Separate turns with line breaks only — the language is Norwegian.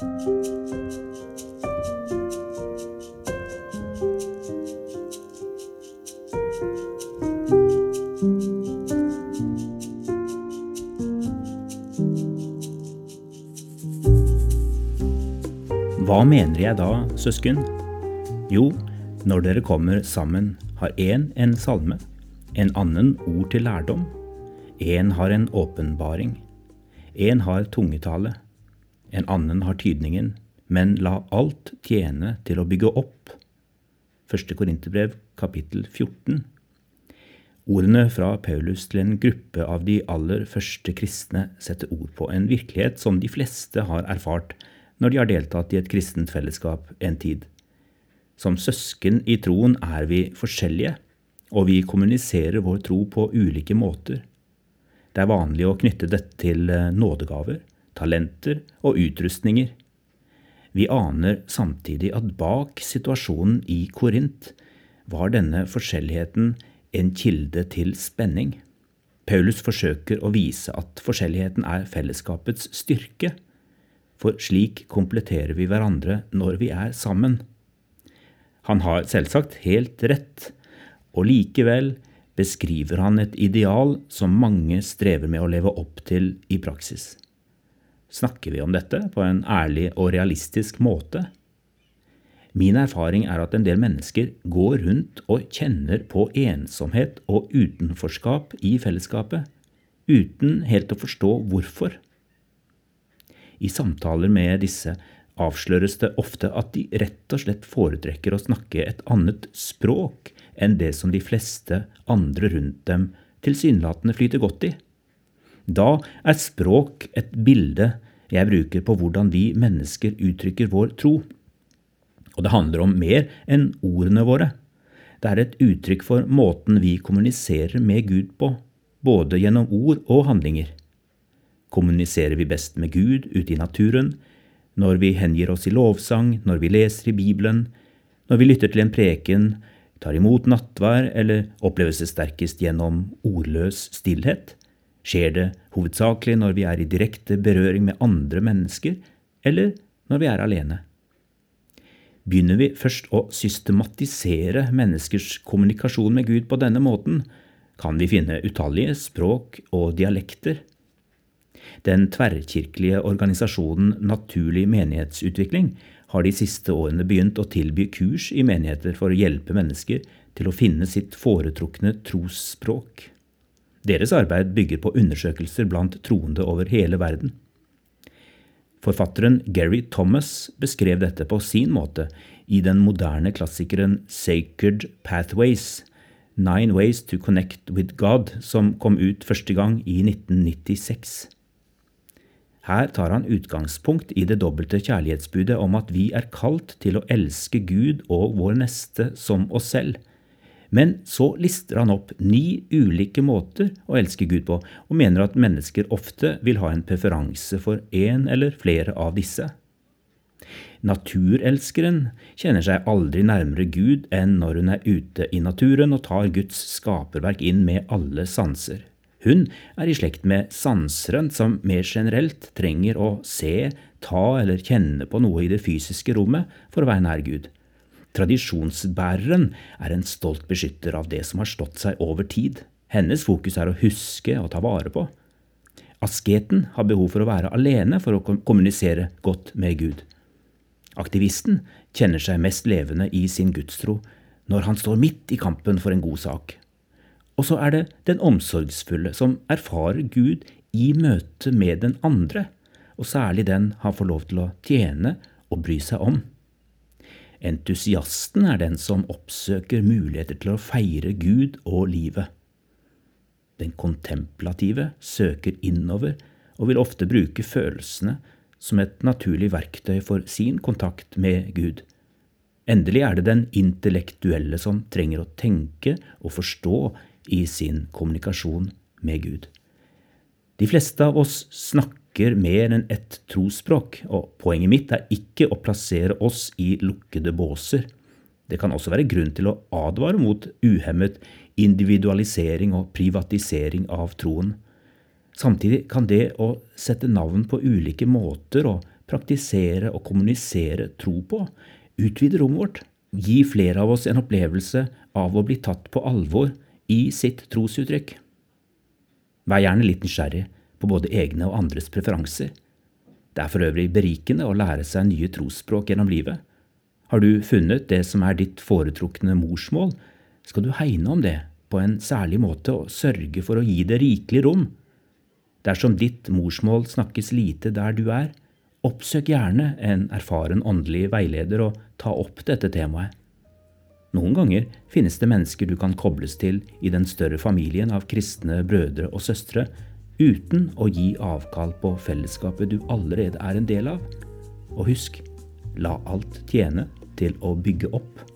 Hva mener jeg da, søsken? Jo, når dere kommer sammen, har én en salme, en annen ord til lærdom, en har en åpenbaring, en har tungetale, en annen har tydningen, men la alt tjene til å bygge opp. 1. Korinterbrev, kapittel 14. Ordene fra Paulus til en gruppe av de aller første kristne setter ord på en virkelighet som de fleste har erfart når de har deltatt i et kristent fellesskap en tid. Som søsken i troen er vi forskjellige, og vi kommuniserer vår tro på ulike måter. Det er vanlig å knytte dette til eh, nådegaver, talenter og utrustninger. Vi aner samtidig at bak situasjonen i Korint var denne forskjelligheten en kilde til spenning. Paulus forsøker å vise at forskjelligheten er fellesskapets styrke for slik kompletterer vi hverandre når vi er sammen. Han har selvsagt helt rett, og likevel beskriver han et ideal som mange strever med å leve opp til i praksis. Snakker vi om dette på en ærlig og realistisk måte? Min erfaring er at en del mennesker går rundt og kjenner på ensomhet og utenforskap i fellesskapet, uten helt å forstå hvorfor. I samtaler med disse avsløres det ofte at de rett og slett foretrekker å snakke et annet språk enn det som de fleste andre rundt dem tilsynelatende flyter godt i. Da er språk et bilde jeg bruker på hvordan vi mennesker uttrykker vår tro. Og det handler om mer enn ordene våre. Det er et uttrykk for måten vi kommuniserer med Gud på, både gjennom ord og handlinger kommuniserer vi best med Gud ute i naturen, når vi hengir oss i lovsang, når vi leser i Bibelen, når vi lytter til en preken, tar imot nattvær eller oppleves det sterkest gjennom ordløs stillhet? Skjer det hovedsakelig når vi er i direkte berøring med andre mennesker, eller når vi er alene? Begynner vi først å systematisere menneskers kommunikasjon med Gud på denne måten, kan vi finne utallige språk og dialekter den tverrkirkelige organisasjonen Naturlig menighetsutvikling har de siste årene begynt å tilby kurs i menigheter for å hjelpe mennesker til å finne sitt foretrukne trosspråk. Deres arbeid bygger på undersøkelser blant troende over hele verden. Forfatteren Gary Thomas beskrev dette på sin måte i den moderne klassikeren Sacred Pathways, Nine Ways to Connect with God, som kom ut første gang i 1996. Her tar han utgangspunkt i det dobbelte kjærlighetsbudet om at vi er kalt til å elske Gud og vår neste som oss selv. Men så lister han opp ni ulike måter å elske Gud på, og mener at mennesker ofte vil ha en preferanse for én eller flere av disse. Naturelskeren kjenner seg aldri nærmere Gud enn når hun er ute i naturen og tar Guds skaperverk inn med alle sanser. Hun er i slekt med sanseren, som mer generelt trenger å se, ta eller kjenne på noe i det fysiske rommet for å være nær Gud. Tradisjonsbæreren er en stolt beskytter av det som har stått seg over tid. Hennes fokus er å huske og ta vare på. Asketen har behov for å være alene for å kommunisere godt med Gud. Aktivisten kjenner seg mest levende i sin gudstro når han står midt i kampen for en god sak. Og så er det den omsorgsfulle, som erfarer Gud i møte med den andre, og særlig den han får lov til å tjene og bry seg om. Entusiasten er den som oppsøker muligheter til å feire Gud og livet. Den kontemplative søker innover og vil ofte bruke følelsene som et naturlig verktøy for sin kontakt med Gud. Endelig er det den intellektuelle som trenger å tenke og forstå i sin kommunikasjon med Gud. De fleste av oss snakker mer enn ett trosspråk, og poenget mitt er ikke å plassere oss i lukkede båser. Det kan også være grunn til å advare mot uhemmet individualisering og privatisering av troen. Samtidig kan det å sette navn på ulike måter å praktisere og kommunisere tro på, utvide rommet vårt, gi flere av oss en opplevelse av å bli tatt på alvor i sitt trosuttrykk. Vær gjerne litt nysgjerrig på både egne og andres preferanser. Det er for øvrig berikende å lære seg nye trosspråk gjennom livet. Har du funnet det som er ditt foretrukne morsmål, skal du hegne om det på en særlig måte og sørge for å gi det rikelig rom. Dersom ditt morsmål snakkes lite der du er, oppsøk gjerne en erfaren åndelig veileder og ta opp dette temaet. Noen ganger finnes det mennesker du kan kobles til i den større familien av kristne brødre og søstre, uten å gi avkall på fellesskapet du allerede er en del av. Og husk, la alt tjene til å bygge opp.